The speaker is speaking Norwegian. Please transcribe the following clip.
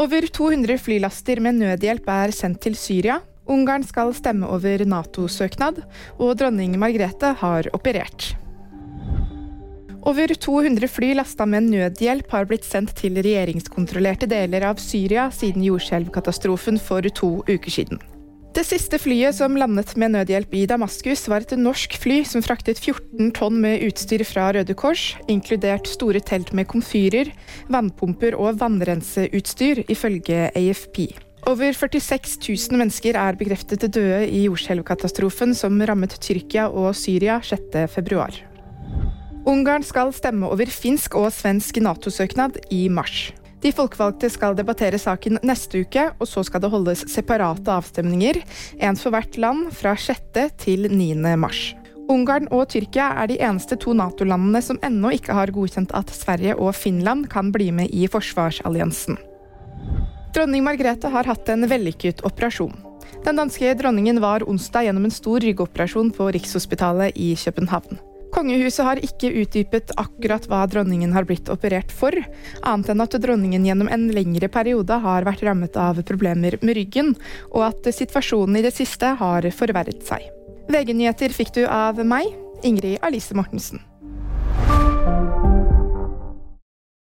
Over 200 flylaster med nødhjelp er sendt til Syria. Ungarn skal stemme over Nato-søknad, og dronning Margrethe har operert. Over 200 fly lasta med nødhjelp har blitt sendt til regjeringskontrollerte deler av Syria siden jordskjelvkatastrofen for to uker siden. Det siste flyet som landet med nødhjelp i Damaskus, var et norsk fly som fraktet 14 tonn med utstyr fra Røde Kors, inkludert store telt med komfyrer, vannpumper og vannrenseutstyr, ifølge AFP. Over 46 000 mennesker er bekreftet døde i jordskjelvkatastrofen som rammet Tyrkia og Syria 6.2. Ungarn skal stemme over finsk og svensk Nato-søknad i mars. De folkevalgte skal debattere saken neste uke, og så skal det holdes separate avstemninger, én for hvert land, fra 6. til 9. mars. Ungarn og Tyrkia er de eneste to Nato-landene som ennå ikke har godkjent at Sverige og Finland kan bli med i forsvarsalliansen. Dronning Margrethe har hatt en vellykket operasjon. Den danske dronningen var onsdag gjennom en stor ryggoperasjon på Rikshospitalet i København. Kongehuset har ikke utdypet akkurat hva dronningen har blitt operert for, annet enn at dronningen gjennom en lengre periode har vært rammet av problemer med ryggen, og at situasjonen i det siste har forverret seg. VG-nyheter fikk du av meg, Ingrid Alice Mortensen.